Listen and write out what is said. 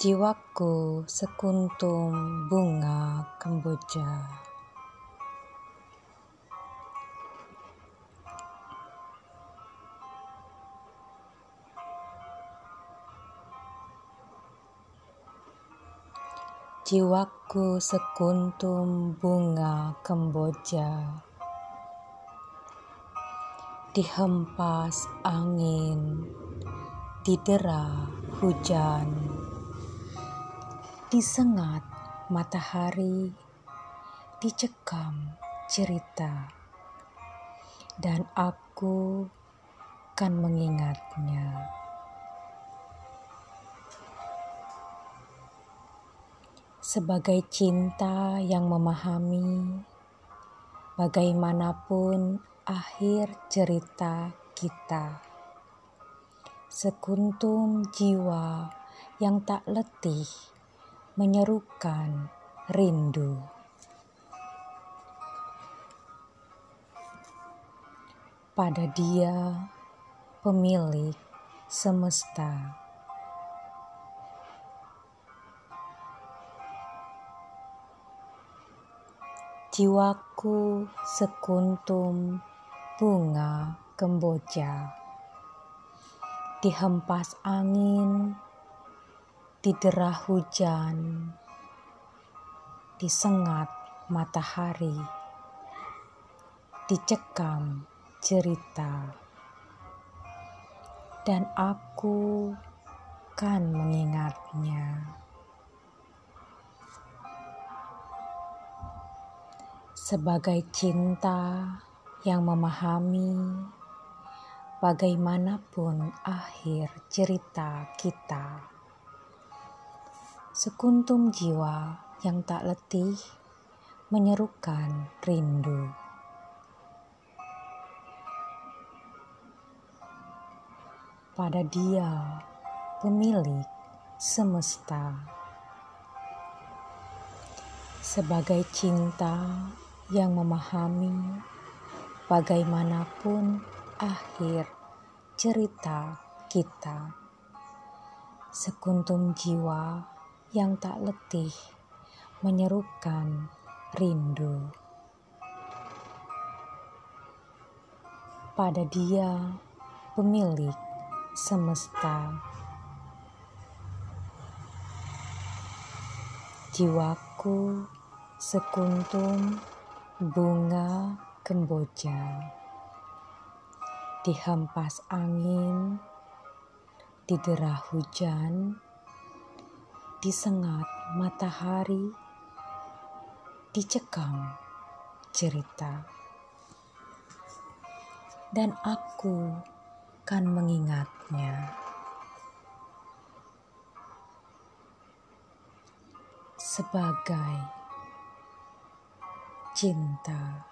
Jiwaku sekuntum bunga kemboja. Jiwaku sekuntum bunga kemboja Dihempas angin Didera hujan Disengat matahari Dicekam cerita Dan aku kan mengingatnya sebagai cinta yang memahami bagaimanapun akhir cerita kita. Sekuntum jiwa yang tak letih menyerukan rindu. Pada dia, pemilik semesta. Jiwaku sekuntum bunga kemboja Dihempas angin, diderah hujan, disengat matahari, dicekam cerita. Dan aku kan mengingatnya. sebagai cinta yang memahami bagaimanapun akhir cerita kita. Sekuntum jiwa yang tak letih menyerukan rindu. Pada dia, pemilik semesta. Sebagai cinta yang memahami bagaimanapun akhir cerita kita. Sekuntum jiwa yang tak letih menyerukan rindu. Pada dia, pemilik semesta. Jiwaku sekuntum bunga kemboja dihempas angin, diderah hujan, disengat matahari, dicekam cerita. Dan aku kan mengingatnya. Sebagai cinta.